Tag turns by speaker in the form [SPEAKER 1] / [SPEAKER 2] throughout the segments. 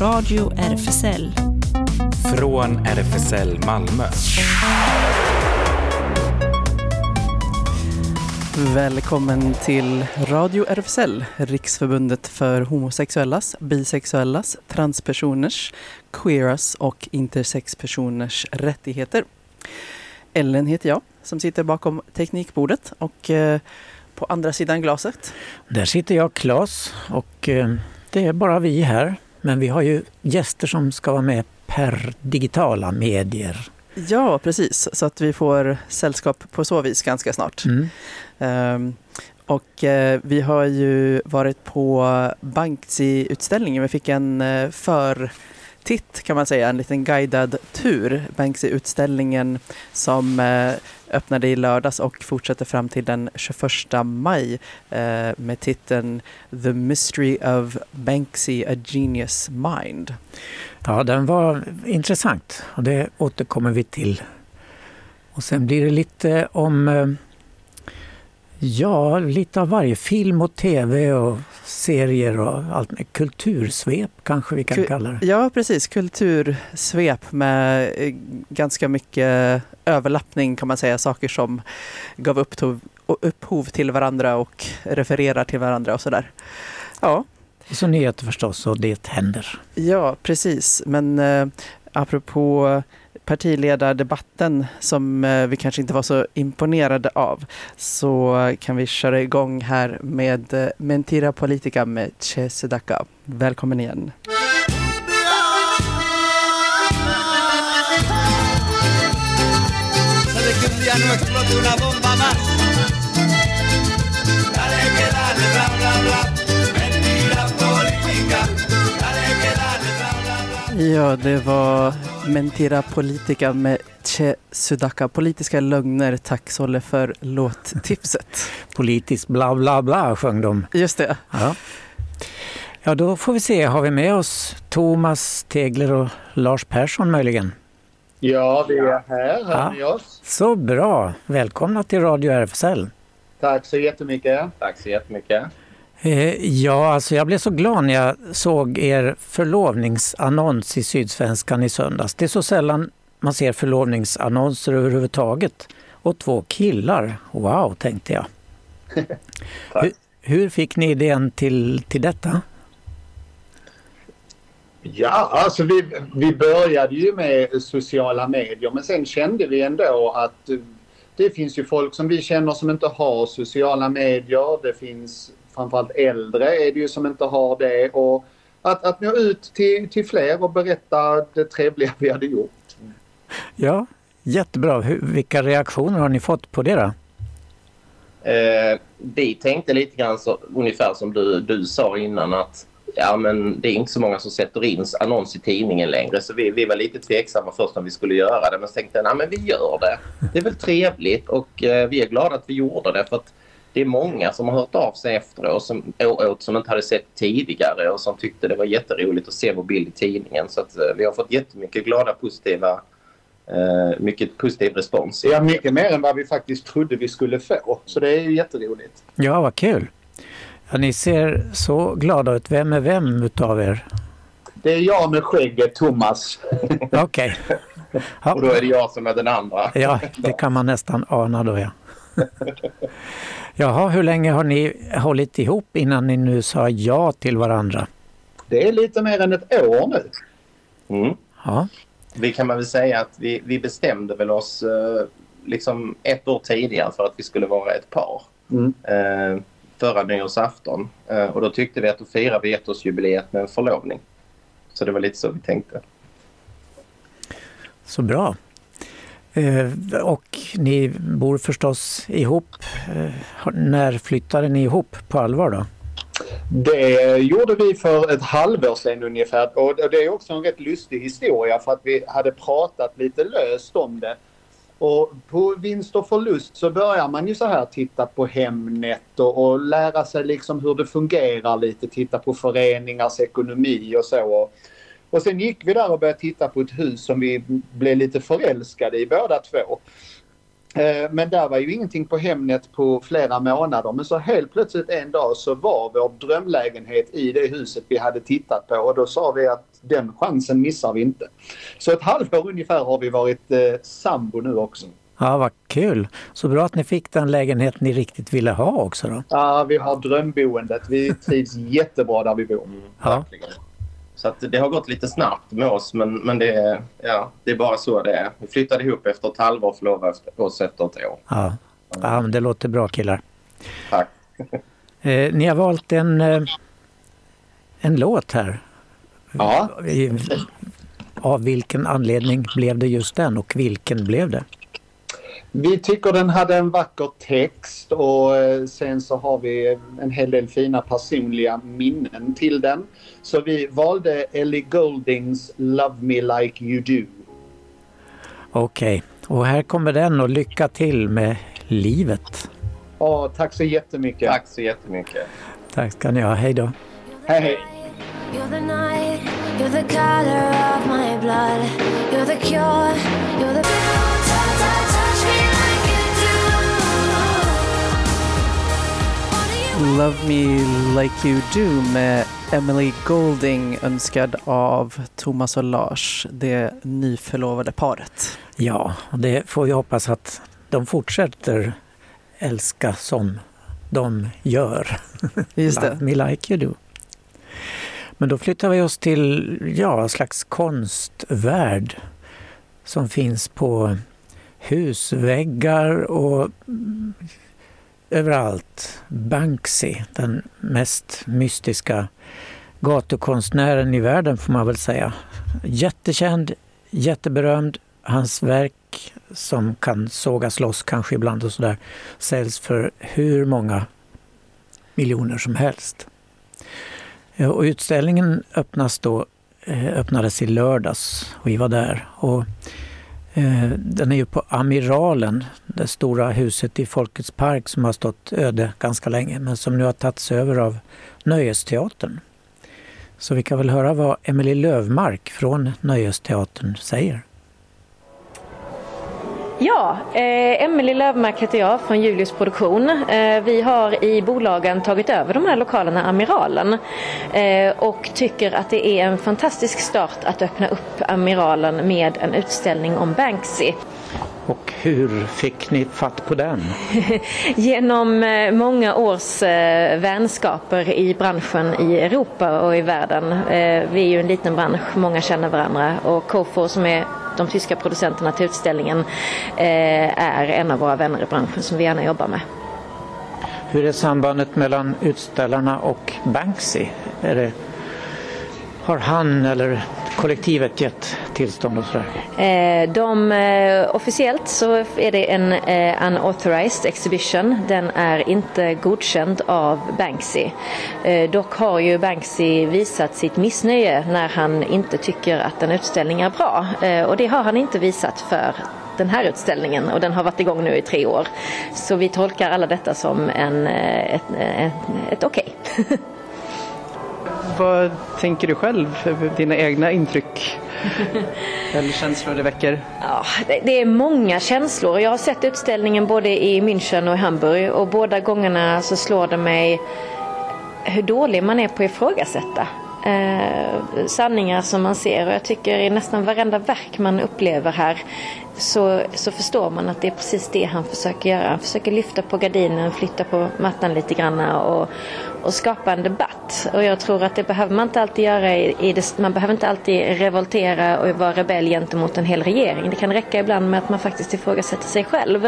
[SPEAKER 1] Radio RFSL.
[SPEAKER 2] Från RFSL Malmö.
[SPEAKER 3] Välkommen till Radio RFSL, Riksförbundet för homosexuellas, bisexuellas, transpersoners, queeras och intersexpersoners rättigheter. Ellen heter jag som sitter bakom teknikbordet och eh, på andra sidan glaset.
[SPEAKER 4] Där sitter jag, Claes, och eh, det är bara vi här. Men vi har ju gäster som ska vara med per digitala medier.
[SPEAKER 3] Ja, precis. Så att vi får sällskap på så vis ganska snart.
[SPEAKER 4] Mm.
[SPEAKER 3] Um, och uh, vi har ju varit på Banksy-utställningen. Vi fick en uh, förtitt kan man säga, en liten guidad tur. Banksy-utställningen som uh, öppnade i lördags och fortsätter fram till den 21 maj med titeln The Mystery of Banksy, A Genius Mind.
[SPEAKER 4] Ja, den var intressant och det återkommer vi till. Och sen blir det lite om Ja, lite av varje. Film och tv och serier och allt med kultursvep kanske vi kan Kul kalla det.
[SPEAKER 3] Ja, precis. Kultursvep med eh, ganska mycket överlappning kan man säga. Saker som gav upphov, upphov till varandra och refererar till varandra och sådär. Ja.
[SPEAKER 4] Så nyheter förstås och det händer.
[SPEAKER 3] Ja, precis. Men eh, apropå partiledardebatten som eh, vi kanske inte var så imponerade av så kan vi köra igång här med eh, Mentira Politica med Che Sedaka. Välkommen igen! Ja, det var Mentira Politica med Che Sudaka. Politiska lögner. Tack Solle för låttipset.
[SPEAKER 4] Politiskt bla bla bla sjöng de.
[SPEAKER 3] Just det.
[SPEAKER 4] Ja. ja, då får vi se. Har vi med oss Thomas Tegler och Lars Persson möjligen?
[SPEAKER 5] Ja, vi är här. Hör ja. ni oss?
[SPEAKER 4] Så bra. Välkomna till Radio RFSL.
[SPEAKER 5] Tack så jättemycket.
[SPEAKER 6] Tack så jättemycket.
[SPEAKER 4] Eh, ja, alltså jag blev så glad när jag såg er förlovningsannons i Sydsvenskan i söndags. Det är så sällan man ser förlovningsannonser överhuvudtaget. Och två killar. Wow, tänkte jag. hur, hur, fick ni idén till, till detta?
[SPEAKER 5] Ja, alltså vi, vi började ju med sociala medier men sen kände vi ändå att det finns ju folk som vi känner som inte har sociala medier. Det finns framförallt äldre är det ju som inte har det. Och att, att nå ut till, till fler och berätta det trevliga vi hade gjort.
[SPEAKER 4] Ja, jättebra. Hur, vilka reaktioner har ni fått på det då?
[SPEAKER 6] Eh, vi tänkte lite grann så, ungefär som du, du sa innan att ja, men det är inte så många som sätter in annons i tidningen längre så vi, vi var lite tveksamma först när vi skulle göra det men så tänkte jag, men vi gör det. Det är väl trevligt och eh, vi är glada att vi gjorde det för att det är många som har hört av sig efteråt som, åt som inte hade sett tidigare och som tyckte det var jätteroligt att se vår bild i tidningen. Så att, eh, vi har fått jättemycket glada positiva eh, mycket positiv respons.
[SPEAKER 5] Ja, mycket mer än vad vi faktiskt trodde vi skulle få. Så det är ju jätteroligt.
[SPEAKER 4] Ja, vad kul. Ja, ni ser så glada ut. Vem är vem utav er?
[SPEAKER 5] Det är jag med skägget, Thomas.
[SPEAKER 4] Okej. Okay.
[SPEAKER 6] Ja. Och då är det jag som är den andra.
[SPEAKER 4] Ja, det kan man nästan ana då ja. Jaha, hur länge har ni hållit ihop innan ni nu sa ja till varandra?
[SPEAKER 5] Det är lite mer än ett år nu.
[SPEAKER 6] Mm. Ja. Vi kan väl säga att vi, vi bestämde väl oss eh, liksom ett år tidigare för att vi skulle vara ett par. Mm. Eh, förra nyårsafton. Eh, och då tyckte vi att då firar vi ettårsjubileet med en förlovning. Så det var lite så vi tänkte.
[SPEAKER 4] Så bra. Eh, och ni bor förstås ihop. Eh, när flyttade ni ihop på allvar då?
[SPEAKER 5] Det gjorde vi för ett halvår sedan ungefär och det är också en rätt lustig historia för att vi hade pratat lite löst om det. Och på vinst och förlust så börjar man ju så här titta på Hemnet och, och lära sig liksom hur det fungerar lite, titta på föreningars ekonomi och så. Och sen gick vi där och började titta på ett hus som vi blev lite förälskade i båda två. Eh, men där var ju ingenting på Hemnet på flera månader. Men så helt plötsligt en dag så var vår drömlägenhet i det huset vi hade tittat på och då sa vi att den chansen missar vi inte. Så ett halvår ungefär har vi varit eh, sambo nu också.
[SPEAKER 4] Ja, vad kul! Så bra att ni fick den lägenhet ni riktigt ville ha också då.
[SPEAKER 5] Ja, vi har drömboendet. Vi trivs jättebra där vi bor.
[SPEAKER 6] Mm, verkligen. Så det har gått lite snabbt med oss men, men det, är, ja, det är bara så det är. Vi flyttade ihop efter ett halvår och förlovade oss efter ett år.
[SPEAKER 4] Ja. ja, men det låter bra killar.
[SPEAKER 6] Tack.
[SPEAKER 4] Eh, ni har valt en, eh, en låt här.
[SPEAKER 5] Ja.
[SPEAKER 4] Av vilken anledning blev det just den och vilken blev det?
[SPEAKER 5] Vi tycker den hade en vacker text och eh, sen så har vi en hel del fina personliga minnen till den. Så vi valde Ellie Gouldings Love Me Like You Do.
[SPEAKER 4] Okej, okay. och här kommer den och lycka till med livet.
[SPEAKER 5] Ja, tack så jättemycket.
[SPEAKER 6] Tack så jättemycket.
[SPEAKER 4] Tack ska ni ha. Hej då.
[SPEAKER 5] Hej, hej.
[SPEAKER 1] You're the night, you're the color of my blood You're the cure, you're the
[SPEAKER 3] Love Me Like You Do med Emily Golding önskad av Thomas och Lars, det nyförlovade paret.
[SPEAKER 4] Ja, och det får vi hoppas att de fortsätter älska som de gör.
[SPEAKER 3] Just det.
[SPEAKER 4] Love Me Like You Do. Men då flyttar vi oss till ja, en slags konstvärld som finns på husväggar och överallt. Banksy, den mest mystiska gatukonstnären i världen får man väl säga. Jättekänd, jätteberömd. Hans verk som kan sågas loss kanske ibland och sådär säljs för hur många miljoner som helst. Eh, och utställningen öppnas då, eh, öppnades i lördags och vi var där. Och, Eh, den är ju på Amiralen, det stora huset i Folkets park som har stått öde ganska länge men som nu har tagits över av Nöjesteatern. Så vi kan väl höra vad Emelie Lövmark från Nöjesteatern säger.
[SPEAKER 7] Ja, eh, Emelie Lövmark heter jag från Julius Produktion. Eh, vi har i bolagen tagit över de här lokalerna Amiralen eh, och tycker att det är en fantastisk start att öppna upp Amiralen med en utställning om Banksy.
[SPEAKER 4] Och hur fick ni fatt på den?
[SPEAKER 7] Genom eh, många års eh, vänskaper i branschen i Europa och i världen. Eh, vi är ju en liten bransch, många känner varandra och Cofor som är de tyska producenterna till utställningen är en av våra vänner i branschen som vi gärna jobbar med.
[SPEAKER 4] Hur är sambandet mellan utställarna och Banksy? Är det, har han eller kollektivet gett tillstånd och sådär?
[SPEAKER 7] Eh, de, eh, officiellt så är det en eh, unauthorized exhibition. Den är inte godkänd av Banksy. Dock har ju Banksy visat sitt missnöje när han inte tycker att en utställning är bra. Och det har han inte visat för den här utställningen och den har varit igång nu i tre år. Så vi tolkar alla detta som en, ett, ett, ett okej. Okay.
[SPEAKER 3] Vad tänker du själv? Dina egna intryck? Eller känslor det väcker?
[SPEAKER 7] Ja, det är många känslor. Jag har sett utställningen både i München och i Hamburg och båda gångerna så slår det mig hur dålig man är på att ifrågasätta. Eh, sanningar som man ser och jag tycker i nästan varenda verk man upplever här så, så förstår man att det är precis det han försöker göra. Han försöker lyfta på gardinen, flytta på mattan lite grann och, och skapa en debatt. Och jag tror att det behöver man inte alltid göra. I, i det, man behöver inte alltid revoltera och vara rebell gentemot en hel regering. Det kan räcka ibland med att man faktiskt ifrågasätter sig själv.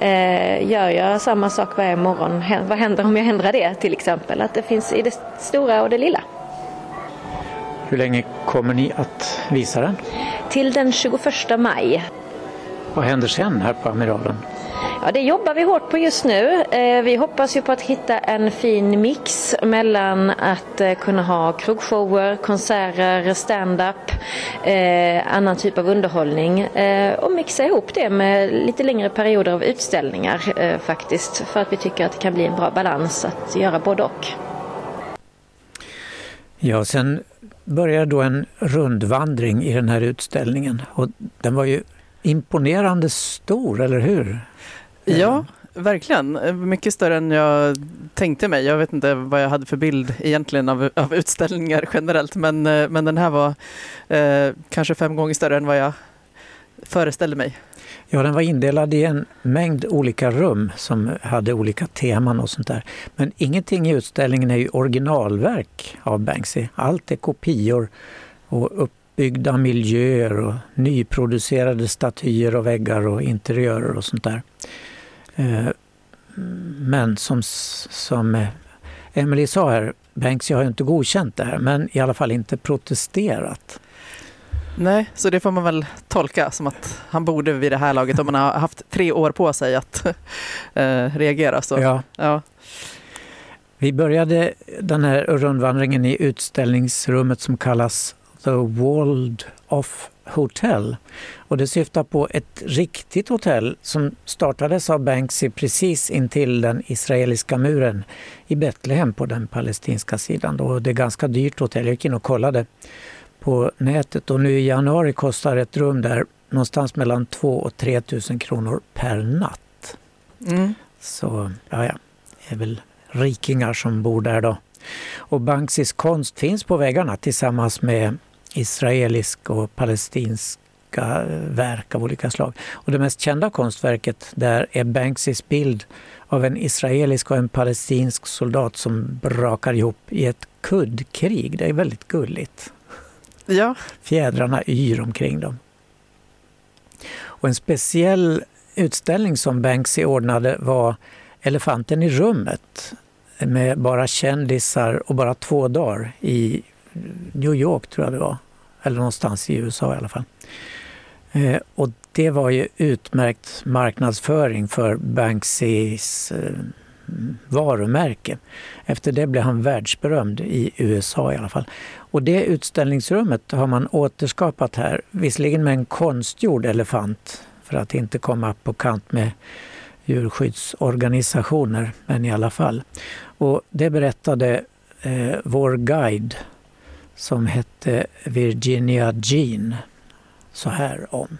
[SPEAKER 7] Eh, gör jag samma sak varje morgon, vad händer om jag ändrar det till exempel? Att det finns i det stora och det lilla.
[SPEAKER 4] Hur länge kommer ni att visa den?
[SPEAKER 7] Till den 21 maj.
[SPEAKER 4] Vad händer sen här på Amiralen?
[SPEAKER 7] Ja, det jobbar vi hårt på just nu. Eh, vi hoppas ju på att hitta en fin mix mellan att eh, kunna ha krogshower, konserter, stand-up, eh, annan typ av underhållning och mixa ihop det med lite längre perioder av utställningar faktiskt. För att vi tycker att det kan bli en bra balans att göra både och.
[SPEAKER 4] Ja, sen började då en rundvandring i den här utställningen och den var ju imponerande stor, eller hur?
[SPEAKER 3] Ja, verkligen. Mycket större än jag tänkte mig. Jag vet inte vad jag hade för bild egentligen av, av utställningar generellt, men, eh, men den här var eh, kanske fem gånger större än vad jag föreställde mig.
[SPEAKER 4] Ja, den var indelad i en mängd olika rum som hade olika teman och sånt där. Men ingenting i utställningen är ju originalverk av Banksy. Allt är kopior och uppbyggda miljöer och nyproducerade statyer och väggar och interiörer och sånt där. Eh, men som, som Emily sa här, Banksy har ju inte godkänt det här men i alla fall inte protesterat.
[SPEAKER 3] Nej, så det får man väl tolka som att han borde vid det här laget, om man har haft tre år på sig att äh, reagera. Så.
[SPEAKER 4] Ja.
[SPEAKER 3] ja.
[SPEAKER 4] Vi började den här rundvandringen i utställningsrummet som kallas The Walled Off Hotel. Och det syftar på ett riktigt hotell som startades av Banksy precis intill den israeliska muren i Betlehem på den palestinska sidan. Då det är ganska dyrt hotell. Jag gick in och kollade på nätet och nu i januari kostar ett rum där någonstans mellan 2 och 3 000 kronor per natt.
[SPEAKER 3] Mm.
[SPEAKER 4] Så ja, ja, det är väl rikingar som bor där då. Och Banksys konst finns på väggarna tillsammans med israelisk och palestinska verk av olika slag. Och det mest kända konstverket där är Banksys bild av en israelisk och en palestinsk soldat som brakar ihop i ett kuddkrig. Det är väldigt gulligt.
[SPEAKER 3] Ja.
[SPEAKER 4] Fjädrarna yr omkring dem. Och en speciell utställning som Banksy ordnade var Elefanten i rummet med bara kändisar och bara två dagar i New York tror jag det var. Eller någonstans i USA i alla fall. Eh, och det var ju utmärkt marknadsföring för Banksys eh, varumärke. Efter det blev han världsberömd i USA i alla fall. Och det utställningsrummet har man återskapat här, visserligen med en konstgjord elefant för att inte komma på kant med djurskyddsorganisationer, men i alla fall. Och det berättade eh, vår guide som hette Virginia Jean så här om.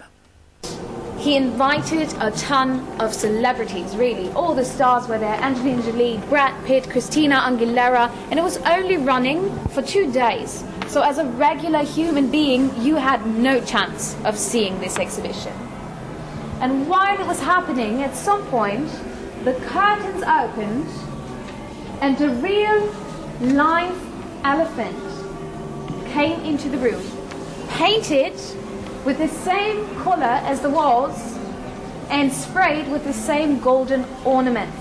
[SPEAKER 8] He invited a ton of celebrities, really. All the stars were there Angelina Jolie, Brad Pitt, Christina Aguilera, and it was only running for two days. So, as a regular human being, you had no chance of seeing this exhibition. And while it was happening, at some point, the curtains opened and a real live elephant came into the room, painted with the same color as the walls and sprayed with the same golden ornaments.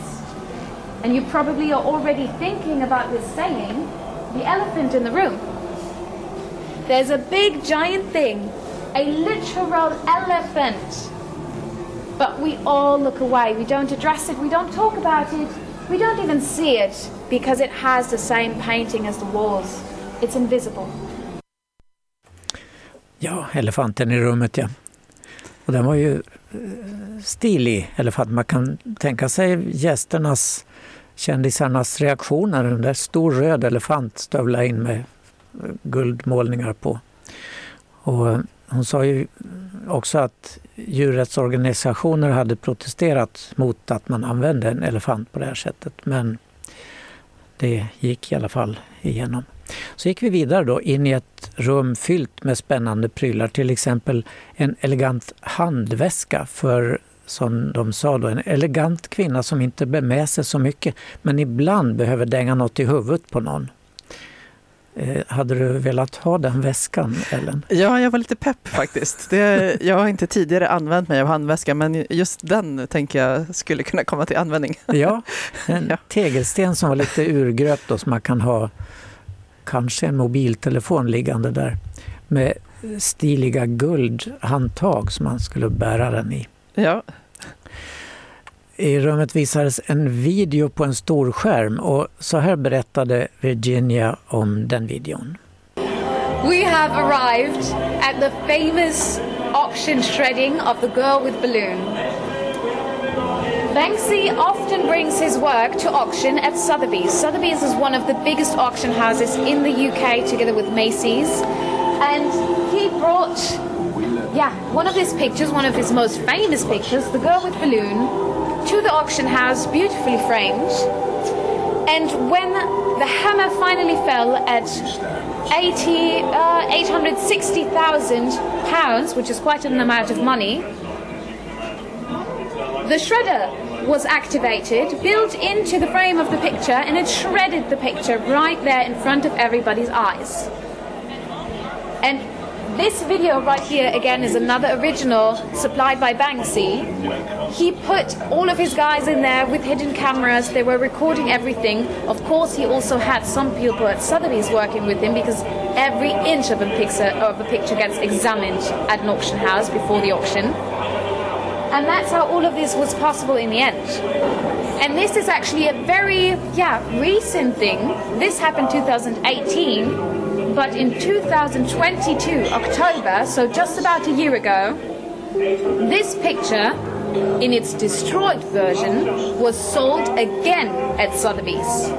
[SPEAKER 8] And you probably are already thinking about this saying, the elephant in the room. There's a big giant thing, a literal elephant. But we all look away. We don't address it, we don't talk about it, we don't even see it because it has the same painting as the walls. It's invisible.
[SPEAKER 4] Ja, elefanten i rummet ja. Och den var ju eh, stilig elefant. Man kan tänka sig gästernas, kändisarnas reaktioner. En där stor röd elefant stövla in med eh, guldmålningar på. Och eh, hon sa ju också att djurrättsorganisationer hade protesterat mot att man använde en elefant på det här sättet. Men det gick i alla fall igenom. Så gick vi vidare då in i ett rum fyllt med spännande prylar, till exempel en elegant handväska för som de sa då, en elegant kvinna som inte bär med sig så mycket men ibland behöver dänga något i huvudet på någon. Eh, hade du velat ha den väskan, Ellen?
[SPEAKER 3] Ja, jag var lite pepp faktiskt. Det, jag har inte tidigare använt mig av handväska, men just den tänker jag skulle kunna komma till användning.
[SPEAKER 4] Ja, en ja. tegelsten som var lite urgröpt då, som man kan ha kanske en mobiltelefon liggande där med stiliga guldhandtag som man skulle bära den i.
[SPEAKER 3] Ja.
[SPEAKER 4] I rummet visades en video på en stor skärm och så här berättade Virginia om den videon.
[SPEAKER 8] We have arrived at the famous auction shredding of the girl with balloon. Banksy often brings his work to auction at Sotheby's. Sotheby's is one of the biggest auction houses in the UK together with Macy's. And he brought yeah, one of his pictures, one of his most famous pictures, the girl with balloon, to the auction house, beautifully framed. And when the hammer finally fell at 80, uh, 860,000 pounds, which is quite an amount of money, the shredder was activated, built into the frame of the picture, and it shredded the picture right there in front of everybody's eyes. And this video right here again is another original supplied by Banksy. He put all of his guys in there with hidden cameras. They were recording everything. Of course, he also had some people at Sotheby's working with him because every inch of a picture of a picture gets examined at an auction house before the auction. And that's how all of this was possible in the end. And this is actually a very, yeah, recent thing. This happened 2018, but in 2022, October, so just about a year ago, this picture, in its destroyed version, was sold again at Sotheby's.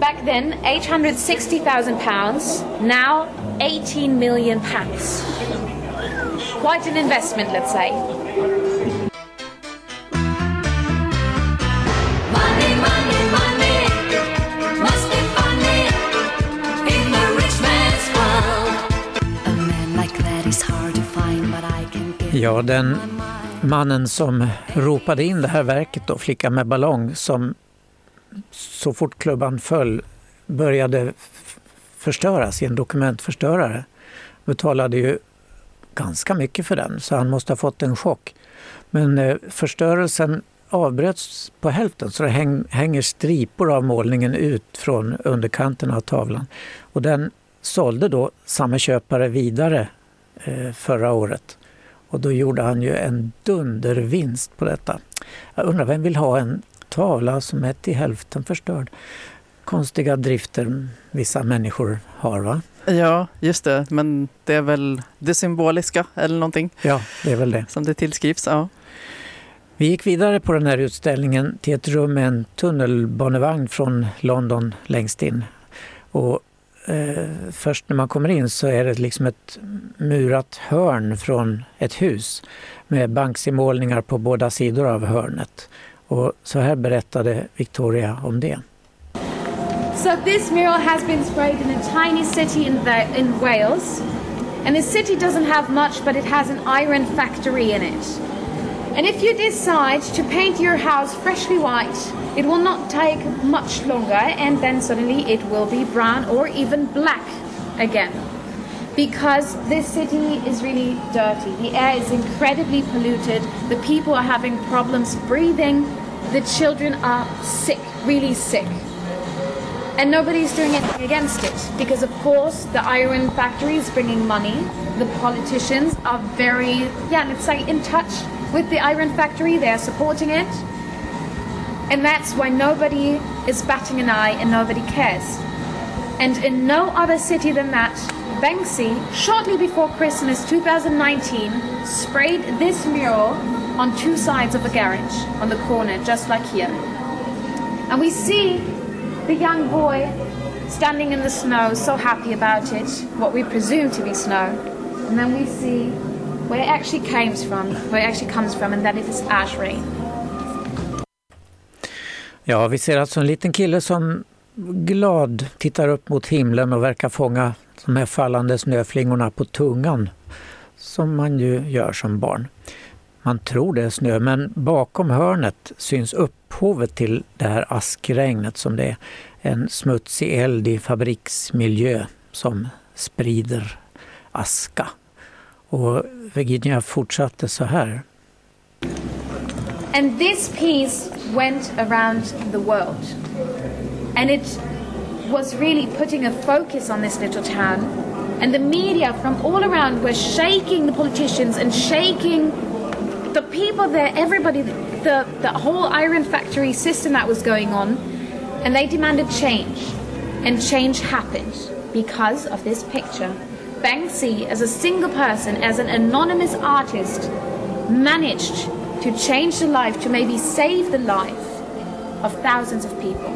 [SPEAKER 8] Back then, 860,000 pounds, now 18 million pounds. Quite an investment, let's say.
[SPEAKER 4] Ja, den mannen som ropade in det här verket, då, Flicka med ballong, som så fort klubban föll började förstöras i en dokumentförstörare, betalade ju ganska mycket för den, så han måste ha fått en chock. Men eh, förstörelsen avbröts på hälften så det häng, hänger stripor av målningen ut från underkanten av tavlan. Och den sålde då samma köpare vidare eh, förra året. Och då gjorde han ju en dundervinst på detta. Jag undrar vem vill ha en tavla som är till hälften förstörd? Konstiga drifter vissa människor har va?
[SPEAKER 3] Ja, just det. Men det är väl det symboliska eller någonting
[SPEAKER 4] Ja, det är väl det.
[SPEAKER 3] som det tillskrivs. Ja.
[SPEAKER 4] Vi gick vidare på den här utställningen till ett rum med en tunnelbanevagn från London längst in. Och, eh, först när man kommer in så är det liksom ett murat hörn från ett hus med Banksy-målningar på båda sidor av hörnet. Och så här berättade Victoria om det.
[SPEAKER 8] So this mural has been sprayed in a tiny city in, the, in Wales. And the city doesn't have much, but it has an iron factory in it. And if you decide to paint your house freshly white, it will not take much longer, and then suddenly it will be brown or even black again. Because this city is really dirty. The air is incredibly polluted. The people are having problems breathing. The children are sick, really sick and nobody's doing anything against it because of course the iron factory is bringing money the politicians are very yeah let's say in touch with the iron factory they're supporting it. And that's why nobody is batting an eye and nobody cares. And in no other city than that banksy shortly before christmas 2019 sprayed this mural on two sides of a garage on the corner just like here. And we see the young boy standing in the snow, so happy about it, what we presume to be snow. And then we see where it actually comes from, where it actually comes from, and that it is ash rain.
[SPEAKER 4] Ja, vi ser alltså en liten kille som glad tittar upp mot himlen och verkar fånga de här fallande snöflingorna på tungan, som man ju gör som barn. Man tror det är snö, men bakom hörnet syns upphovet till det här askregnet som det är. En smutsig eld i fabriksmiljö som sprider aska. Och Virginia fortsatte så här.
[SPEAKER 8] And this piece went around the world. And it was really putting a focus on this little town. And the media from all around were shaking the politicians and shaking the people there, everybody, the, the whole iron factory system that was going on. And they demanded change. And change happened because of this picture. Banksy, as a single person, as an anonymous artist, managed to change the life, to maybe save the life of thousands of people.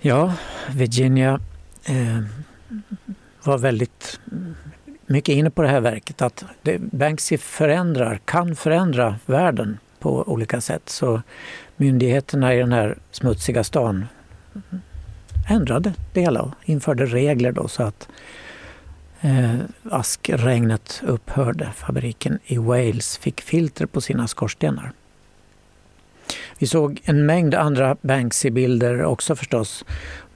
[SPEAKER 4] Ja, Virginia eh, var väldigt mycket inne på det här verket att det, Banksy förändrar, kan förändra världen på olika sätt. Så myndigheterna i den här smutsiga stan ändrade det hela och införde regler då så att eh, askregnet upphörde. Fabriken i Wales fick filter på sina skorstenar. Vi såg en mängd andra Banksy-bilder också förstås.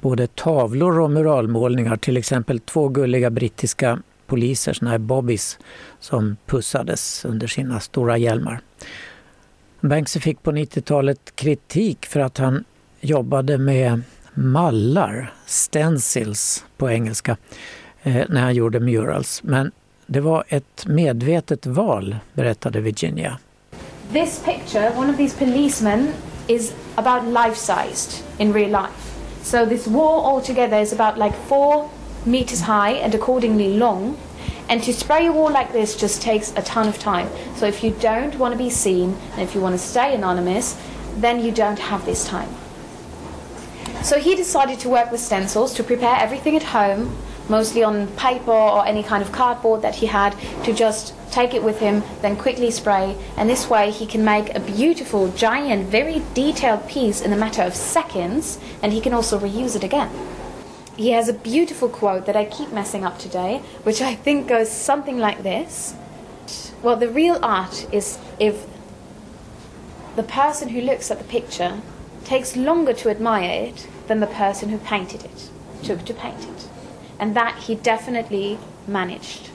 [SPEAKER 4] Både tavlor och muralmålningar, till exempel två gulliga brittiska poliser, såna här bobbies, som pussades under sina stora hjälmar. Banksy fick på 90-talet kritik för att han jobbade med mallar, stencils på engelska, eh, när han gjorde murals. Men det var ett medvetet val, berättade Virginia.
[SPEAKER 8] This picture, one of these policemen, is about life-sized in real life. So this wall altogether is about like four meters high and accordingly long. And to spray a wall like this just takes a ton of time. So if you don't want to be seen and if you want to stay anonymous, then you don't have this time. So he decided to work with stencils to prepare everything at home, mostly on paper or any kind of cardboard that he had, to just take it with him, then quickly spray, and this way he can make a beautiful, giant, very detailed piece in a matter of seconds, and he can also reuse it again. He has a beautiful quote that I keep messing up today, which I think goes something like this. Well, the real art is if the person who looks at the picture takes longer to admire it than the person who painted it took to paint it. And that he definitely managed.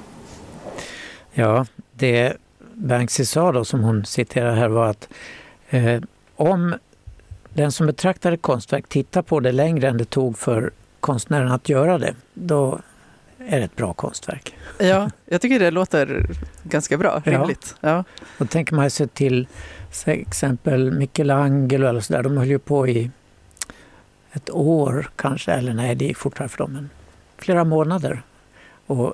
[SPEAKER 4] Ja, det Banksy sa då, som hon citerar här, var att eh, om den som betraktar ett konstverk tittar på det längre än det tog för konstnären att göra det, då är det ett bra konstverk.
[SPEAKER 3] Ja, jag tycker det låter ganska bra, rimligt. Ja. Ja.
[SPEAKER 4] Då tänker man sig till exempel Michelangelo eller sådär, de höll ju på i ett år kanske, eller nej, det gick fortare för dem, men flera månader. Och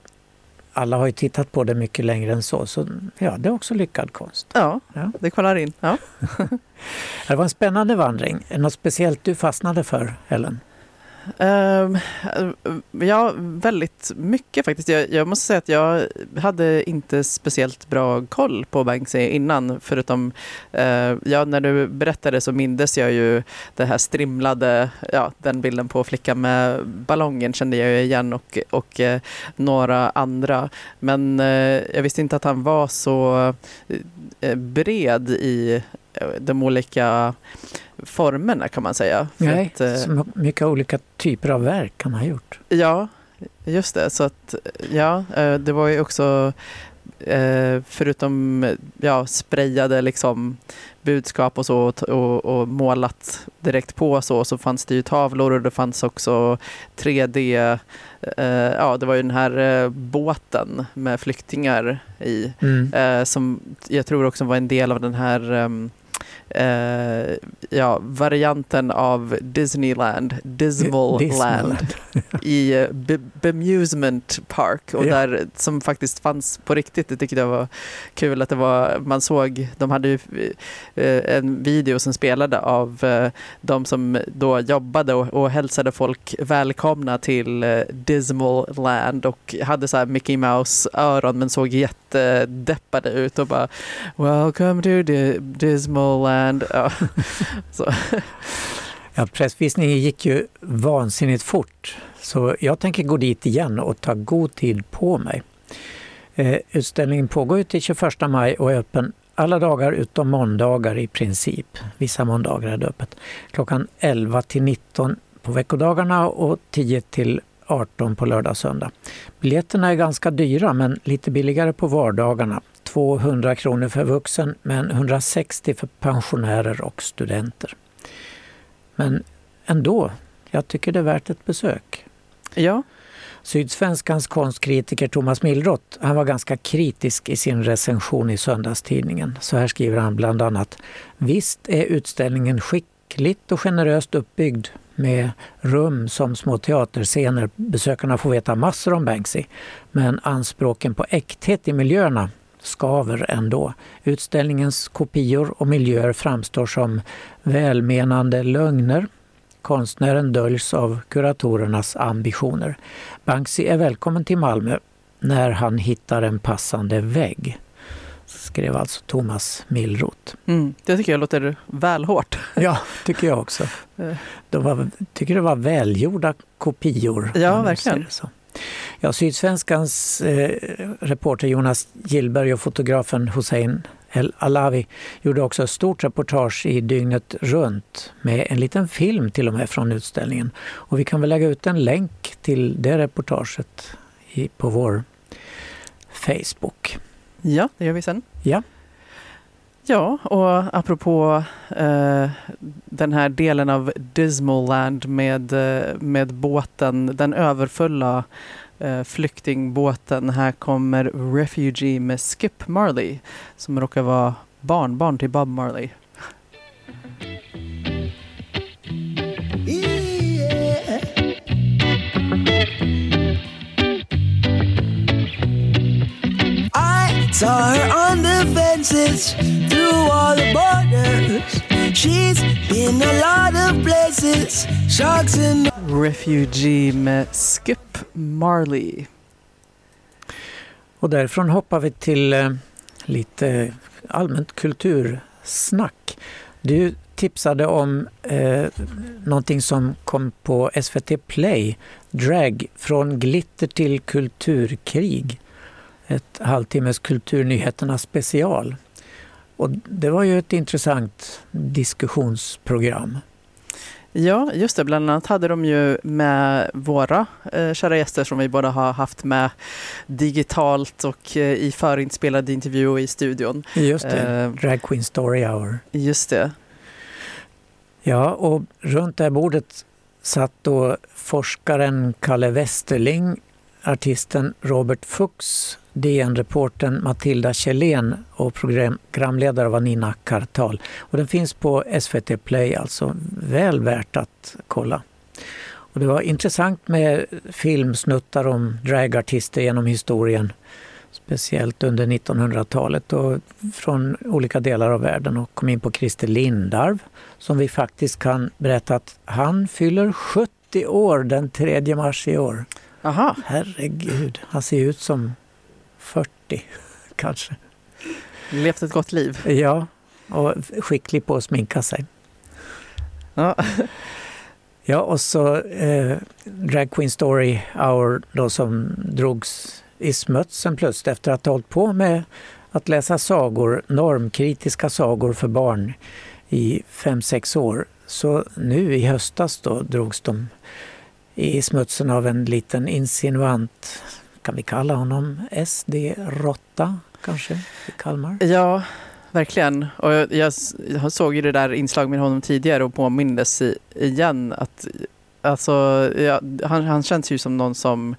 [SPEAKER 4] alla har ju tittat på det mycket längre än så, så ja, det är också lyckad konst.
[SPEAKER 3] Ja,
[SPEAKER 4] Ja.
[SPEAKER 3] det kvalar in. Ja.
[SPEAKER 4] Det var en spännande vandring. Är något speciellt du fastnade för, Ellen?
[SPEAKER 3] Uh, ja, väldigt mycket faktiskt. Jag, jag måste säga att jag hade inte speciellt bra koll på Banksy innan. Förutom, uh, ja, när du berättade så mindes jag ju det här strimlade, ja, den bilden på flickan med ballongen kände jag ju igen och, och uh, några andra. Men eh, jag visste inte att han var så bred i de olika formerna kan man säga. För
[SPEAKER 4] Nej,
[SPEAKER 3] att, eh,
[SPEAKER 4] så mycket olika typer av verk han har gjort.
[SPEAKER 3] Ja, just det. Så att, ja, eh, det var ju också eh, förutom ja, sprayade liksom budskap och så och, och, målat direkt på så, så fanns det ju tavlor och det fanns också 3D. Eh, ja, det var ju den här båten med flyktingar i
[SPEAKER 4] Mm.
[SPEAKER 3] eh, som jag tror också var en del av den här ehm, eh, ja, varianten av Disneyland, Dismal
[SPEAKER 4] Dismaland.
[SPEAKER 3] Land i eh, Be- Bemusement Park och
[SPEAKER 4] Ja.
[SPEAKER 3] där som faktiskt fanns på riktigt. Det tyckte jag var kul att det var, man såg, de hade ju eh, en video som spelade av eh, de som då jobbade och, och hälsade folk välkomna till Dismal Land och hade så här Mickey Mouse öron men såg jättedeppade ut och bara Welcome to Di- Dismal Land. Ja. Så,
[SPEAKER 4] Ja, pressvisningen gick ju vansinnigt fort. Så jag tänker gå dit igen och ta god tid på mig. Eh, utställningen pågår till 21 maj och är öppen alla dagar utom måndagar i princip. Vissa måndagar är det öppet. Klockan 11 till 19 på veckodagarna och 10 till 18 på lördag och söndag. Biljetterna är ganska dyra men lite billigare på vardagarna. 200 kronor för vuxen men 160 för pensionärer och studenter. Men ändå, jag tycker det är värt ett besök.
[SPEAKER 3] ja.
[SPEAKER 4] Sydsvenskans konstkritiker Thomas Millroth han var ganska kritisk i sin recension i söndagstidningen. Så här skriver han bland annat. Visst är utställningen skickligt och generöst uppbyggd med rum som små teaterscener. Besökarna får veta massor om Banksy. Men anspråken på äkthet i miljöerna skaver ändå. Utställningens kopior och miljöer framstår som välmenande lögner. Konstnären döljs av kuratorernas ambitioner. Banksy är välkommen till Malmö när han hittar en passande vägg. Skrev alltså Thomas Millroth.
[SPEAKER 3] Mm, det tycker jag låter väl hårt.
[SPEAKER 4] Ja, tycker jag också.
[SPEAKER 3] Eh.
[SPEAKER 4] De var, tycker det var välgjorda kopior.
[SPEAKER 3] Ja, verkligen.
[SPEAKER 4] Så. Ja, Sydsvenskans eh, reporter Jonas Gillberg och fotografen Hussein El Alavi gjorde också ett stort reportage i dygnet runt med en liten film till och med från utställningen. Och vi kan väl lägga ut en länk till det reportaget i, på vår Facebook.
[SPEAKER 3] Ja, det gör vi sen.
[SPEAKER 4] Ja.
[SPEAKER 3] Ja, och apropå eh, den här delen av Dismaland med, eh, med båten, den överfulla eh, flyktingbåten. Här kommer Refugee med Skip Marley som råkar vara barnbarn till Bob Marley.
[SPEAKER 9] Saw her on the fences through all the borders. She's been a lot of places, sharks and
[SPEAKER 3] Refugee med Skip Marley.
[SPEAKER 4] Och därifrån hoppar vi till eh, lite allmänt kultursnack. Du tipsade om eh, någonting som kom på SVT Play, Drag från glitter till kulturkrig. Ett halvtimmes Kulturnyheterna special. Och det var ju ett intressant diskussionsprogram.
[SPEAKER 3] Ja, just det. Bland annat hade de ju med våra eh, kära gäster som vi båda har haft med digitalt och eh, i förinspelad intervju och i studion.
[SPEAKER 4] Just det,
[SPEAKER 3] Eh.
[SPEAKER 4] Drag Queen Story Hour.
[SPEAKER 3] Just det.
[SPEAKER 4] Ja, och runt det här bordet satt då forskaren Kalle Westerling, artisten Robert Fuchs, DN-reportern Matilda Kjellén och programledare var Nina Kartal. Och den finns på SVT Play, alltså väl värt att kolla. Och det var intressant med filmsnuttar om dragartister genom historien. Speciellt under 1900-talet och från olika delar av världen och kom in på Christer Lindarw som vi faktiskt kan berätta att han fyller 70 år den 3 mars i år.
[SPEAKER 3] Aha,
[SPEAKER 4] Herregud, han ser ut som 40 kanske.
[SPEAKER 3] levt ett gott liv.
[SPEAKER 4] Ja, och skicklig på att sminka sig.
[SPEAKER 3] Ja.
[SPEAKER 4] Ja, och så eh, Drag Queen Story Hour då som drogs i smutsen plötsligt efter att ha hållit på med att läsa sagor, normkritiska sagor för barn i fem sex år. Så nu i höstas då drogs de i smutsen av en liten insinuant, kan vi kalla honom SD-råtta kanske, i Kalmar?
[SPEAKER 3] Ja, verkligen. Och jag, jag, såg ju det där inslag med honom tidigare och påmindes i, igen att alltså, ja, han, han känns ju som någon som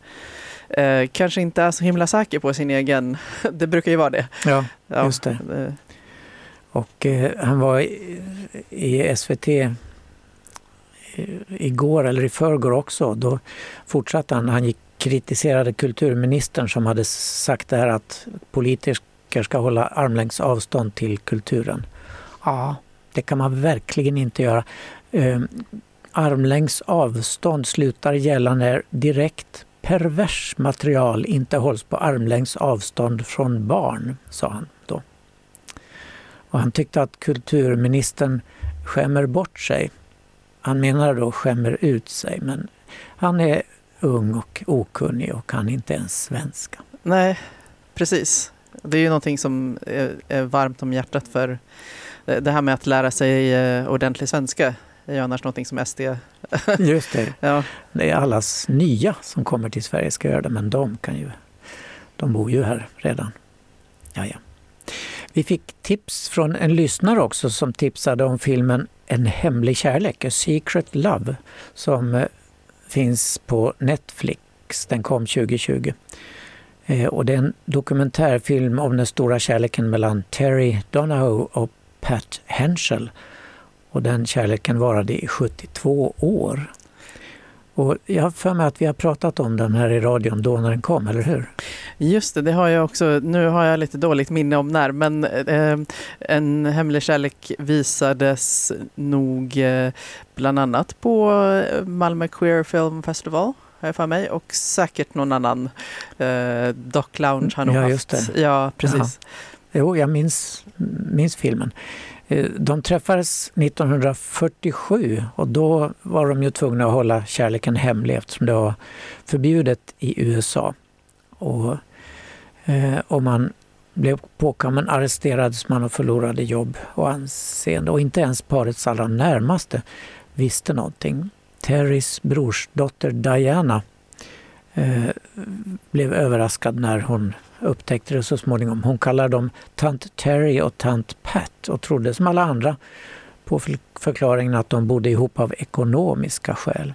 [SPEAKER 3] eh, kanske inte är så himla säker på sin egen... Det brukar ju vara det.
[SPEAKER 4] Ja,
[SPEAKER 3] Ja,
[SPEAKER 4] just det.
[SPEAKER 3] eh,
[SPEAKER 4] Och eh, han var i, i SVT igår eller i förrgår också. Då fortsatte han. Han gick, kritiserade kulturministern som hade sagt det här att politiker ska hålla armlängds avstånd till kulturen. Ja, det kan man verkligen inte göra. Eh, armlängds avstånd slutar gälla när direkt pervers material inte hålls på armlängds avstånd från barn, sa han då. Och han tyckte att kulturministern skämmer bort sig. Han menar då skämmer ut sig, men han är ung och okunnig och kan inte ens svenska.
[SPEAKER 3] nej, precis. Det är ju någonting som är, varmt om hjärtat för det det här med att lära sig eh, ordentlig svenska är ju annars någonting som SD...
[SPEAKER 4] Just det,
[SPEAKER 3] Ja,
[SPEAKER 4] det är allas nya som kommer till Sverige ska göra det, men de kan ju, de bor ju här redan. Ja, ja. Vi fick tips från en lyssnare också som tipsade om filmen En hemlig kärlek, A Secret Love, som eh, finns på Netflix. Den kom 2020. Eh, och det är en dokumentärfilm om den stora kärleken mellan Terry Donahoe och Pat Henschel. Och den kärleken varade i 72 år. Och jag har för mig att vi har pratat om den här i radion då när den kom, eller hur?
[SPEAKER 3] Just det, det har jag också. Nu har jag lite dåligt minne om när, men eh, En hemlig kärlek visades nog eh, bland annat på Malmö Queer Film Festival. har jag för mig, och säkert någon annan. Eh, Doc Lounge har nog
[SPEAKER 4] Ja,
[SPEAKER 3] haft.
[SPEAKER 4] just det.
[SPEAKER 3] Ja, precis.
[SPEAKER 4] Jo, jag minns, minns filmen. Eh, de träffades 1947 och då var de ju tvungna att hålla kärleken hemlig eftersom det var förbjudet i USA. Och eh, om man blev påkommen arresterades man och förlorade jobb och anseende. Och inte ens parets allra närmaste visste någonting. Terrys brorsdotter Diana eh, blev överraskad när hon upptäckte det så småningom. Hon kallade dem tant Terry och tant Pat och trodde som alla andra på förklaringen att de bodde ihop av ekonomiska skäl.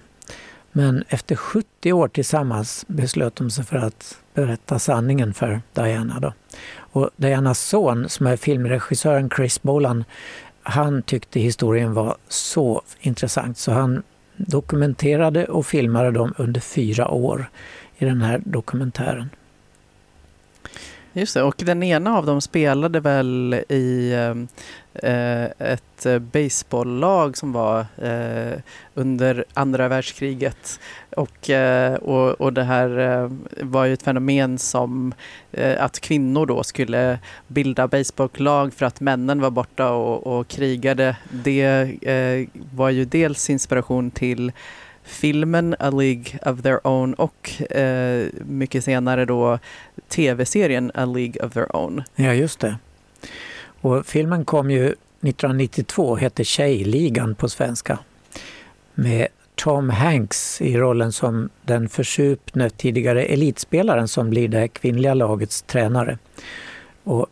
[SPEAKER 4] Men efter 70 år tillsammans beslöt de sig för att berätta sanningen för Diana. Då. Och Dianas son, som är filmregissören Chris Bolan, han tyckte historien var så intressant så han dokumenterade och filmade dem under fyra år i den här dokumentären.
[SPEAKER 3] Just det, och den ena av dem spelade väl i ehm, eh, ett eh, baseballlag som var eh, under andra världskriget. Och, eh, och, och det här eh, var ju ett fenomen som eh, att kvinnor då skulle bilda baseballlag för att männen var borta och, och krigade. Det eh, var ju dels inspiration till filmen A League of Their Own och eh, mycket senare då tv-serien A League of Their Own.
[SPEAKER 4] Ja, just det. Och filmen kom ju 1992, hette Tjejligan på svenska. Med Tom Hanks i rollen som den försupne tidigare elitspelaren som blir det kvinnliga lagets tränare. Och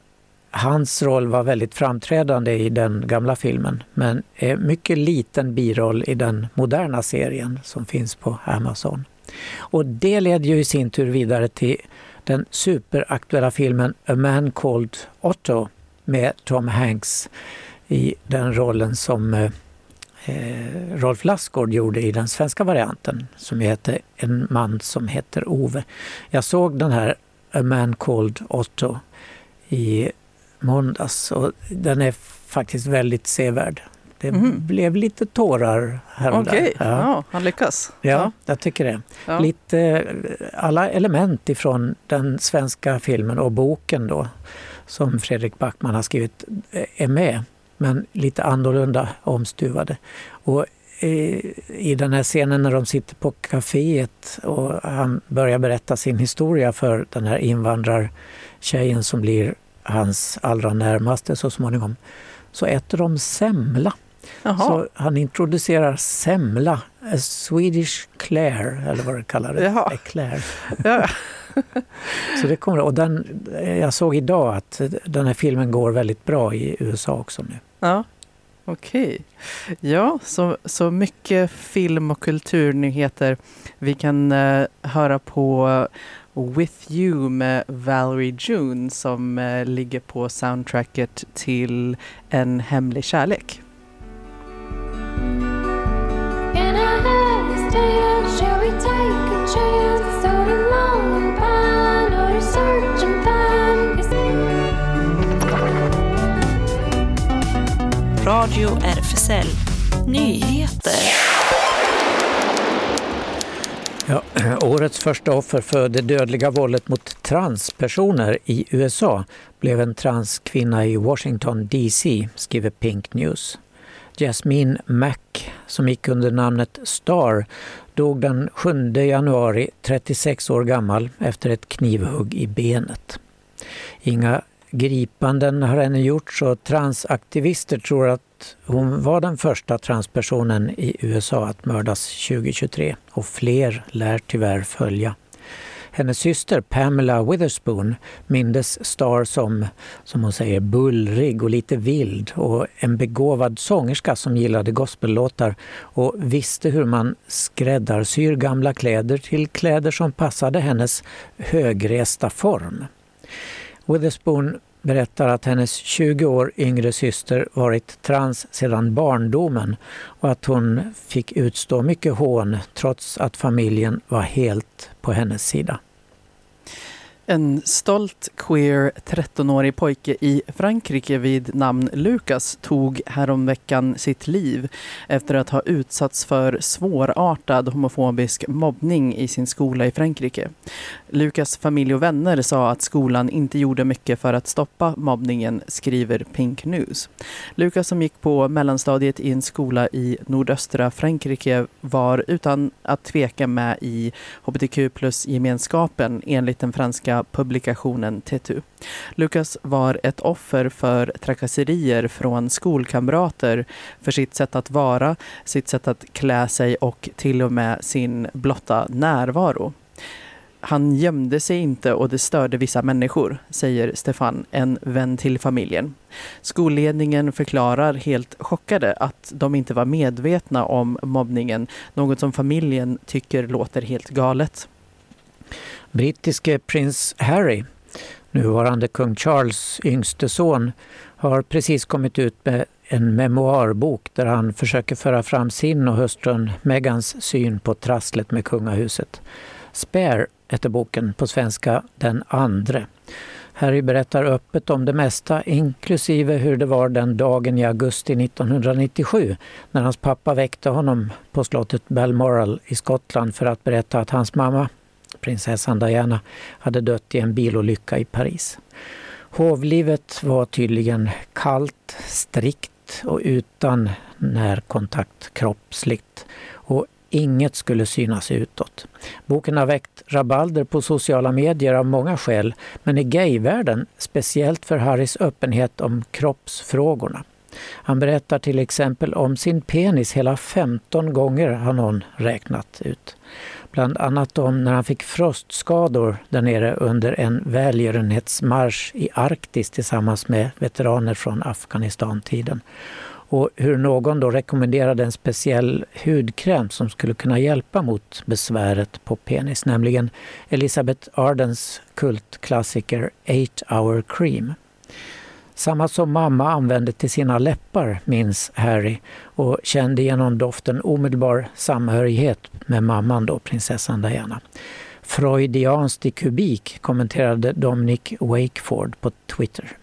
[SPEAKER 4] hans roll var väldigt framträdande i den gamla filmen men är mycket liten biroll i den moderna serien som finns på Amazon. Och det leder ju i sin tur vidare till den superaktuella filmen A Man Called Otto med Tom Hanks i den rollen som eh, Rolf Lassgård gjorde i den svenska varianten som heter En man som heter Ove. Jag såg den här A Man Called Otto i måndags och den är faktiskt väldigt sevärd. Det
[SPEAKER 3] Mhm.
[SPEAKER 4] blev lite tårar här och
[SPEAKER 3] Okej,
[SPEAKER 4] där.
[SPEAKER 3] ja. han lyckas.
[SPEAKER 4] Ja, jag tycker det.
[SPEAKER 3] Ja.
[SPEAKER 4] Lite eh, alla element ifrån den svenska filmen och boken då som Fredrik Backman har skrivit eh, är med men lite annorlunda omstuvade. Och eh, i den här scenen när de sitter på kaféet och han börjar berätta sin historia för den här invandrartjejen som blir hans allra närmaste så småningom så äter de semla. Så han introducerar semla, Swedish Claire, eller vad det kallar det.
[SPEAKER 3] Jaha.
[SPEAKER 4] Eclair.
[SPEAKER 3] Ja.
[SPEAKER 4] Så det kommer, och den, jag såg idag att den här filmen går väldigt bra i USA också nu.
[SPEAKER 3] Ja, okej. Ja, så, så mycket film och kulturnyheter. Vi kan eh, höra på With You med Valerie June som eh, ligger på soundtracket till En hemlig kärlek.
[SPEAKER 1] In a handstand,
[SPEAKER 4] Ja, årets första offer för det dödliga våldet mot transpersoner i USA blev en transkvinna i Washington DC, skriver Pink News. Jasmine Mack, som gick under namnet Star, dog den 7 januari 36 år gammal efter ett knivhugg i benet. Inga gripanden har ännu gjorts och transaktivister tror att hon var den första transpersonen i USA att mördas 2023 och fler lär tyvärr följa. Hennes syster Pamela Witherspoon mindes Star som, som hon säger, bullrig och lite vild och en begåvad sångerska som gillade gospellåtar och visste hur man skräddarsyr gamla kläder till kläder som passade hennes högresta form. Witherspoon berättar att hennes 20 år yngre syster varit trans sedan barndomen och att hon fick utstå mycket hån trots att familjen var helt på hennes sida.
[SPEAKER 3] En stolt queer 13-årig pojke i Frankrike vid namn Lucas tog häromveckan sitt liv efter att ha utsatts för svårartad homofobisk mobbning i sin skola i Frankrike. Lucas familj och vänner sa att skolan inte gjorde mycket för att stoppa mobbningen, skriver Pink News. Lucas som gick på mellanstadiet i en skola i nordöstra Frankrike var utan att tveka med i hbtq plus-gemenskapen enligt den franska publikationen Tetu. Lucas var ett offer för trakasserier från skolkamrater för sitt sätt att vara, sitt sätt att klä sig och till och med sin blotta närvaro. Han gömde sig inte och det störde vissa människor, säger Stefan, en vän till familjen. Skolledningen förklarar helt chockade att de inte var medvetna om mobbningen, något som familjen tycker låter helt galet.
[SPEAKER 4] Brittiske prins Harry, nuvarande kung Charles yngste son, har precis kommit ut med en memoarbok där han försöker föra fram sin och hustrun Megans syn på trasslet med kungahuset. Spare heter boken, på svenska Den andre. Harry berättar öppet om det mesta, inklusive hur det var den dagen i augusti 1997 när hans pappa väckte honom på slottet Balmoral i Skottland för att berätta att hans mamma, prinsessan Diana, hade dött i en bilolycka i Paris. Hovlivet var tydligen kallt, strikt och utan närkontakt kroppsligt. Och inget skulle synas utåt. Boken har väckt rabalder på sociala medier av många skäl, men i gayvärlden speciellt för Harrys öppenhet om kroppsfrågorna. Han berättar till exempel om sin penis hela 15 gånger har någon räknat ut. Bland annat om när han fick frostskador där nere under en välgörenhetsmarsch i Arktis tillsammans med veteraner från Afghanistan-tiden. Och hur någon då rekommenderade en speciell hudkräm som skulle kunna hjälpa mot besväret på penis, nämligen Elisabeth Ardens kultklassiker 8 hour cream. Samma som mamma använde till sina läppar, minns Harry och kände genom doften omedelbar samhörighet med mamman då, prinsessan Diana. Freudianskt i kubik kommenterade Dominic Wakeford på Twitter.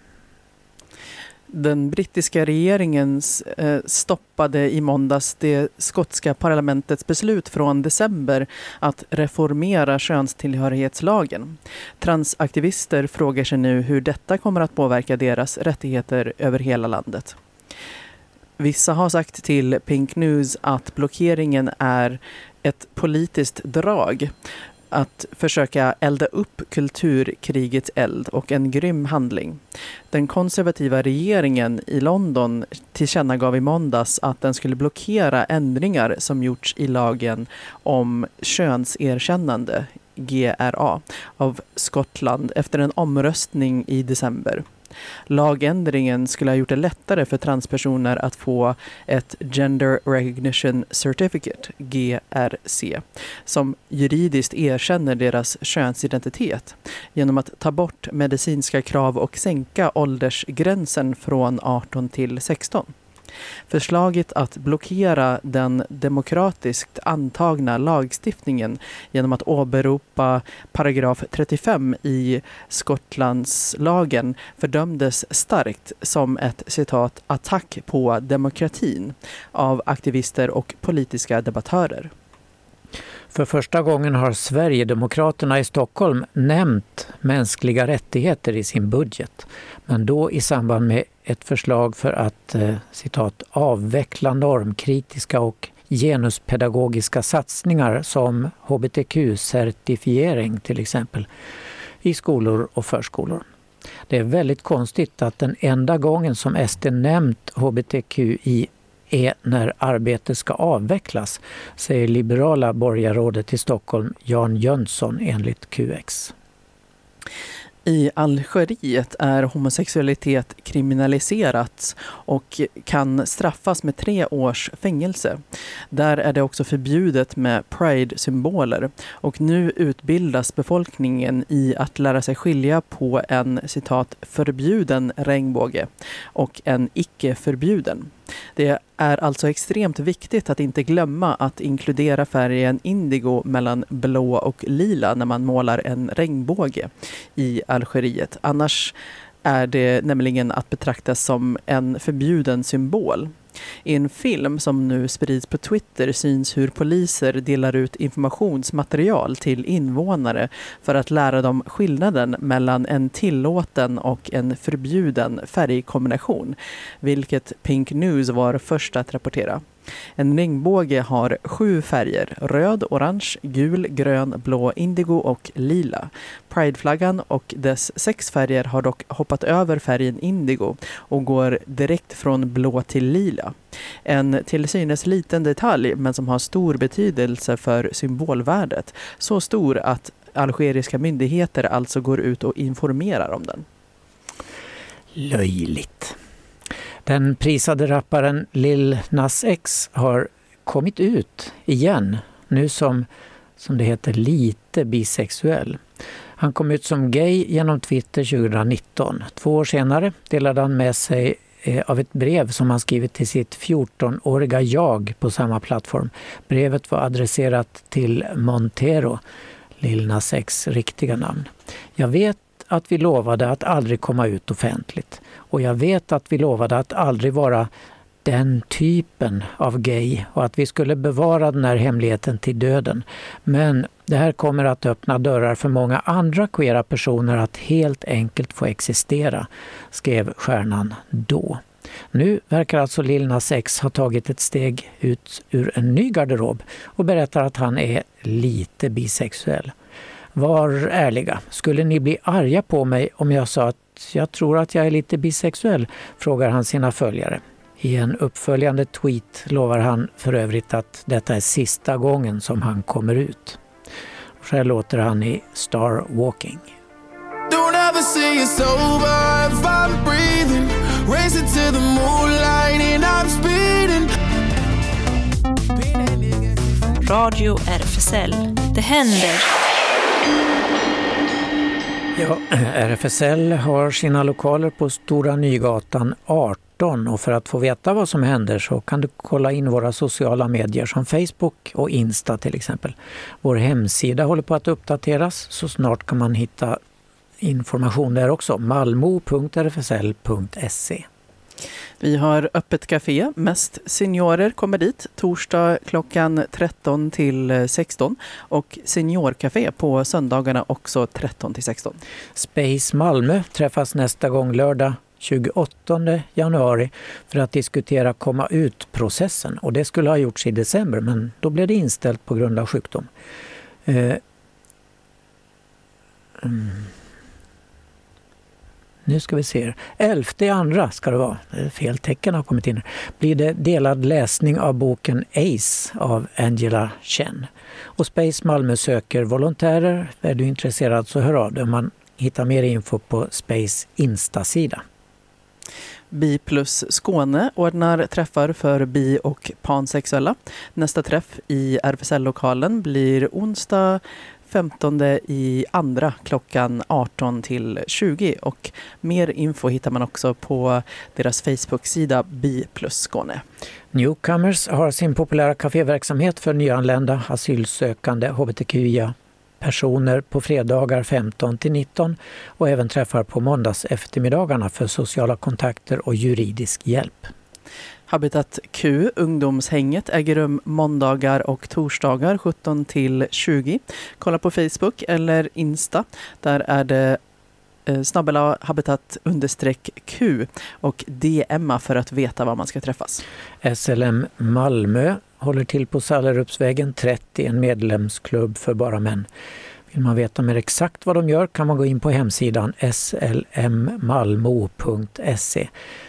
[SPEAKER 3] Den brittiska regeringen eh, stoppade i måndags det skotska parlamentets beslut från december att reformera könstillhörighetslagen. Transaktivister frågar sig nu hur detta kommer att påverka deras rättigheter över hela landet. Vissa har sagt till Pink News att blockeringen är ett politiskt drag att försöka elda upp kulturkrigets eld och en grym handling. Den konservativa regeringen i London tillkännagav i måndags att den skulle blockera ändringar som gjorts i lagen om könserkännande, GRA, av Skottland efter en omröstning i december. Lagändringen skulle ha gjort det lättare för transpersoner att få ett Gender Recognition Certificate, GRC, som juridiskt erkänner deras könsidentitet genom att ta bort medicinska krav och sänka åldersgränsen från 18 till 16. Förslaget att blockera den demokratiskt antagna lagstiftningen genom att åberopa paragraf 35 i Skottlandslagen fördömdes starkt som ett citat attack på demokratin av aktivister och politiska debattörer.
[SPEAKER 4] För första gången har Sverigedemokraterna i Stockholm nämnt mänskliga rättigheter i sin budget. Men då i samband med ett förslag för att eh, citat, avveckla normkritiska och genuspedagogiska satsningar som hbtq-certifiering till exempel i skolor och förskolor. Det är väldigt konstigt att den enda gången som SD nämnt hbtqi är e när arbetet ska avvecklas, säger liberala borgarrådet i Stockholm Jan Jönsson enligt QX.
[SPEAKER 3] I Algeriet är homosexualitet kriminaliserat och kan straffas med tre års fängelse. Där är det också förbjudet med pride-symboler och nu utbildas befolkningen i att lära sig skilja på en citat förbjuden regnbåge och en icke förbjuden. Det är alltså extremt viktigt att inte glömma att inkludera färgen indigo mellan blå och lila när man målar en regnbåge i Algeriet. Annars är det nämligen att betraktas som en förbjuden symbol. I en film som nu sprids på Twitter syns hur poliser delar ut informationsmaterial till invånare för att lära dem skillnaden mellan en tillåten och en förbjuden färgkombination, vilket Pink News var först att rapportera. En regnbåge har sju färger. Röd, orange, gul, grön, blå, indigo och lila. Prideflaggan och dess sex färger har dock hoppat över färgen indigo och går direkt från blå till lila. En till synes liten detalj men som har stor betydelse för symbolvärdet. Så stor att algeriska myndigheter alltså går ut och informerar om den.
[SPEAKER 4] Löjligt. Den prisade rapparen Lil Nas X har kommit ut igen, nu som, som det heter, lite bisexuell. Han kom ut som gay genom Twitter 2019. Två år senare delade han med sig eh, av ett brev som han skrivit till sitt 14-åriga jag på samma plattform. Brevet var adresserat till Montero, Lil Nas X riktiga namn. Jag vet att vi lovade att aldrig komma ut offentligt. Och jag vet att vi lovade att aldrig vara den typen av gay och att vi skulle bevara den här hemligheten till döden. Men det här kommer att öppna dörrar för många andra queera personer att helt enkelt få existera, skrev stjärnan då. Nu verkar alltså Lil Nas X ha tagit ett steg ut ur en ny garderob och berättar att han är lite bisexuell. Var ärliga. Skulle ni bli arga på mig om jag sa att jag tror att jag är lite bisexuell? frågar han sina följare. I en uppföljande tweet lovar han för övrigt att detta är sista gången som han kommer ut. Så här låter han i Star Walking.
[SPEAKER 9] Don't ever say it's over if I'm breathing. Racing to the moonlight and I'm speeding.
[SPEAKER 10] Radio RFSL. Det händer.
[SPEAKER 4] Ja, RFSL har sina lokaler på Stora Nygatan 18 och för att få veta vad som händer så kan du kolla in våra sociala medier som Facebook och Insta till exempel. Vår hemsida håller på att uppdateras så snart kan man hitta information där också. malmo.rfsl.se
[SPEAKER 3] vi har öppet café, mest seniorer kommer dit torsdag klockan 13 till 16 och seniorcafé på söndagarna också 13 till 16.
[SPEAKER 4] Space Malmö träffas nästa gång lördag 28 januari för att diskutera komma ut-processen. Och det skulle ha gjorts i december men då blev det inställt på grund av sjukdom. Eh, mm. Nu ska vi se. 11 andra ska det vara. Fel tecken har kommit in. Blir det delad läsning av boken Ace av Angela Chen. Och Space Malmö söker volontärer. Är du intresserad så hör av dig. Man hittar mer info på Space Insta-sida.
[SPEAKER 3] Bi plus Skåne ordnar träffar för bi och pansexuella. Nästa träff i RFSL-lokalen blir onsdag 15 i andra klockan 18 till 20 och mer info hittar man också på deras Facebook-sida Bi plus Skåne.
[SPEAKER 4] Newcomers har sin populära kaféverksamhet för nyanlända, asylsökande, hbtqia personer på fredagar 15 till 19 och även träffar på måndags eftermiddagarna för sociala kontakter och juridisk hjälp.
[SPEAKER 3] Habitat Q, ungdomshänget, äger rum måndagar och torsdagar 17 till 20. Kolla på Facebook eller Insta. Där är det eh, snabbela habitat understreck Q och DMa för att veta var man ska träffas.
[SPEAKER 4] SLM Malmö håller till på Sallerupsvägen 30, en medlemsklubb för bara män. Vill man veta mer exakt vad de gör kan man gå in på hemsidan slmmalmo.se.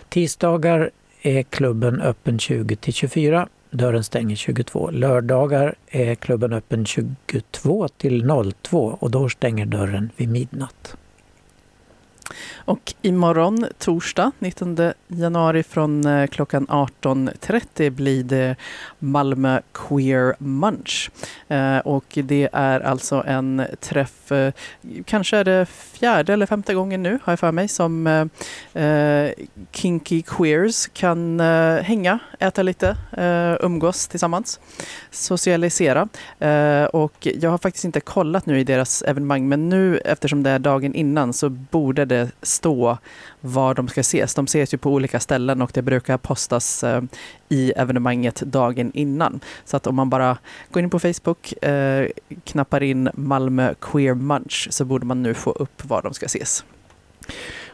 [SPEAKER 4] Tisdagar är klubben öppen 20 till 24. Dörren stänger 22. Lördagar är klubben öppen 22 till 02 och då stänger dörren vid midnatt.
[SPEAKER 3] Och imorgon, torsdag 19 januari från eh, klockan 18.30 blir det Malmö Queer Munch. Eh, och det är alltså en träff, eh, kanske är det fjärde eller femte gången nu har jag för mig, som kinky queers kan hänga, äta lite, umgås tillsammans, socialisera. Och jag har faktiskt inte kollat nu i deras evenemang, men nu eftersom det är dagen innan så borde det stå var de ska ses. De ses ju på olika ställen och det brukar postas eh, i evenemanget dagen innan. Så att om man bara går in på Facebook, eh, knappar in Malmö Queer Munch så borde man nu få upp var de ska ses.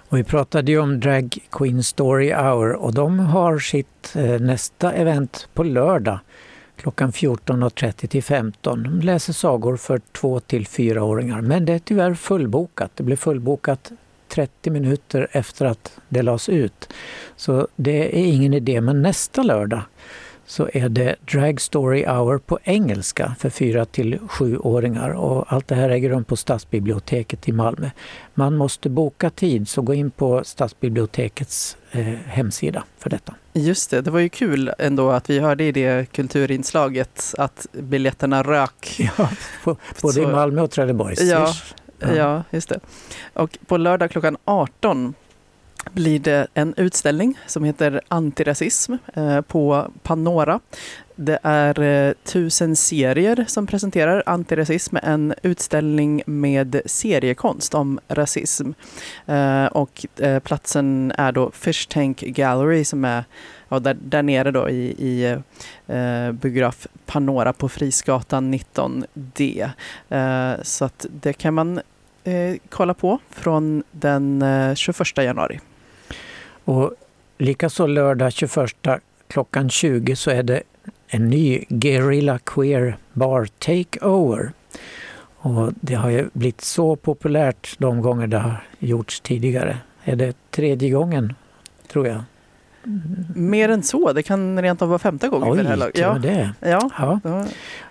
[SPEAKER 4] Och vi pratade ju om Drag Queen Story Hour och de har sitt eh, nästa event på lördag klockan 14.30 till 15. De läser sagor för 2 till 4-åringar men det är tyvärr fullbokat. Det blev fullbokat 30 minuter efter att det lades ut. Så det är ingen idé, men nästa lördag så är det Drag Story Hour på engelska för 4 till 7-åringar och allt det här äger rum på Stadsbiblioteket i Malmö. Man måste boka tid så gå in på Stadsbibliotekets eh, hemsida för detta.
[SPEAKER 3] Just det, det var ju kul ändå att vi hörde i det kulturinslaget att biljetterna rök.
[SPEAKER 4] Ja, på, både i
[SPEAKER 3] Så-
[SPEAKER 4] Malmö och Trelleborg.
[SPEAKER 3] Ja, Ja. just det. Och på lördag klockan 18 blir det en utställning som heter Antirasism eh, på Panora. Det är eh, tusen serier som presenterar antirasism, en utställning med seriekonst om rasism. Eh, och eh, platsen är då Fish Tank Gallery som är ja, där, där nere då i, i eh, biograf Panora på Frisgatan 19D. Eh, så att det kan man eh, kolla på från den eh, 21 januari.
[SPEAKER 4] Och likaså lördag 21 klockan 20 så är det en ny Guerrilla Queer Bar Takeover. Och det har ju blivit så populärt de gånger det har gjorts tidigare. Är det tredje gången, tror jag?
[SPEAKER 3] Mer än så, det kan rent av vara femte gången.
[SPEAKER 4] Oj,
[SPEAKER 3] det här laget. ja,
[SPEAKER 4] det.
[SPEAKER 3] ja,
[SPEAKER 4] Ja.
[SPEAKER 3] ja,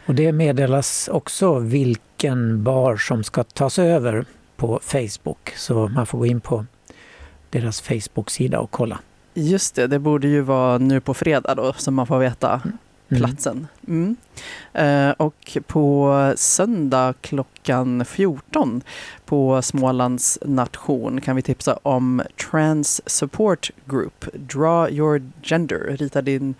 [SPEAKER 4] Och det meddelas också vilken bar som ska tas över på Facebook. Så man får gå in på deras Facebook-sida och kolla.
[SPEAKER 3] just det. Det borde ju vara nu på fredag då som man får veta
[SPEAKER 4] Mm.
[SPEAKER 3] Platsen. Mm. Eh, och på söndag klockan 14 på Smålands nation kan vi tipsa om Trans Support Group. Draw your gender. Rita din,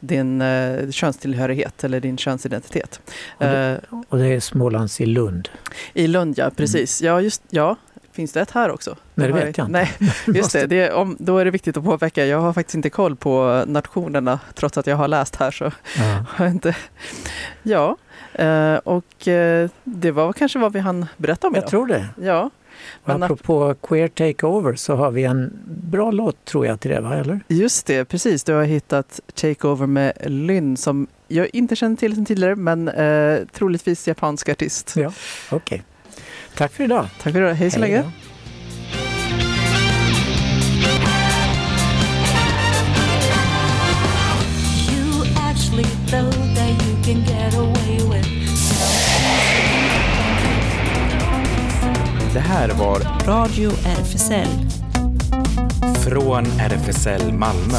[SPEAKER 3] din eh, könstillhörighet eller din könsidentitet.
[SPEAKER 4] Och det-
[SPEAKER 3] Eh,
[SPEAKER 4] Och det är Smålands i Lund.
[SPEAKER 3] I Lund, ja precis. Ja, just, ja. Finns det ett här också?
[SPEAKER 4] Nej, det vet jag inte.
[SPEAKER 3] Nej, just det. det är, om, då är det viktigt att påpeka. Jag har faktiskt inte koll på nationerna trots att jag har läst här. Så
[SPEAKER 4] Ja.
[SPEAKER 3] har jag inte. Ja, eh, och eh, det var kanske vad vi hann berätta om
[SPEAKER 4] Jag
[SPEAKER 3] idag.
[SPEAKER 4] tror det.
[SPEAKER 3] Ja,
[SPEAKER 4] Och
[SPEAKER 3] Men
[SPEAKER 4] apropå Queer Takeover så har vi en bra låt tror jag till det, va? eller?
[SPEAKER 3] just det. Precis. Du har hittat Takeover med Lynn som jag inte känner till sedan tidigare, men eh, troligtvis japansk artist.
[SPEAKER 4] Ja. Okej. Tack för idag.
[SPEAKER 3] Tack för det. Hej så
[SPEAKER 4] Hej
[SPEAKER 3] länge.
[SPEAKER 4] då.
[SPEAKER 2] Det här var
[SPEAKER 10] Radio RFSL.
[SPEAKER 2] Från RFSL Malmö.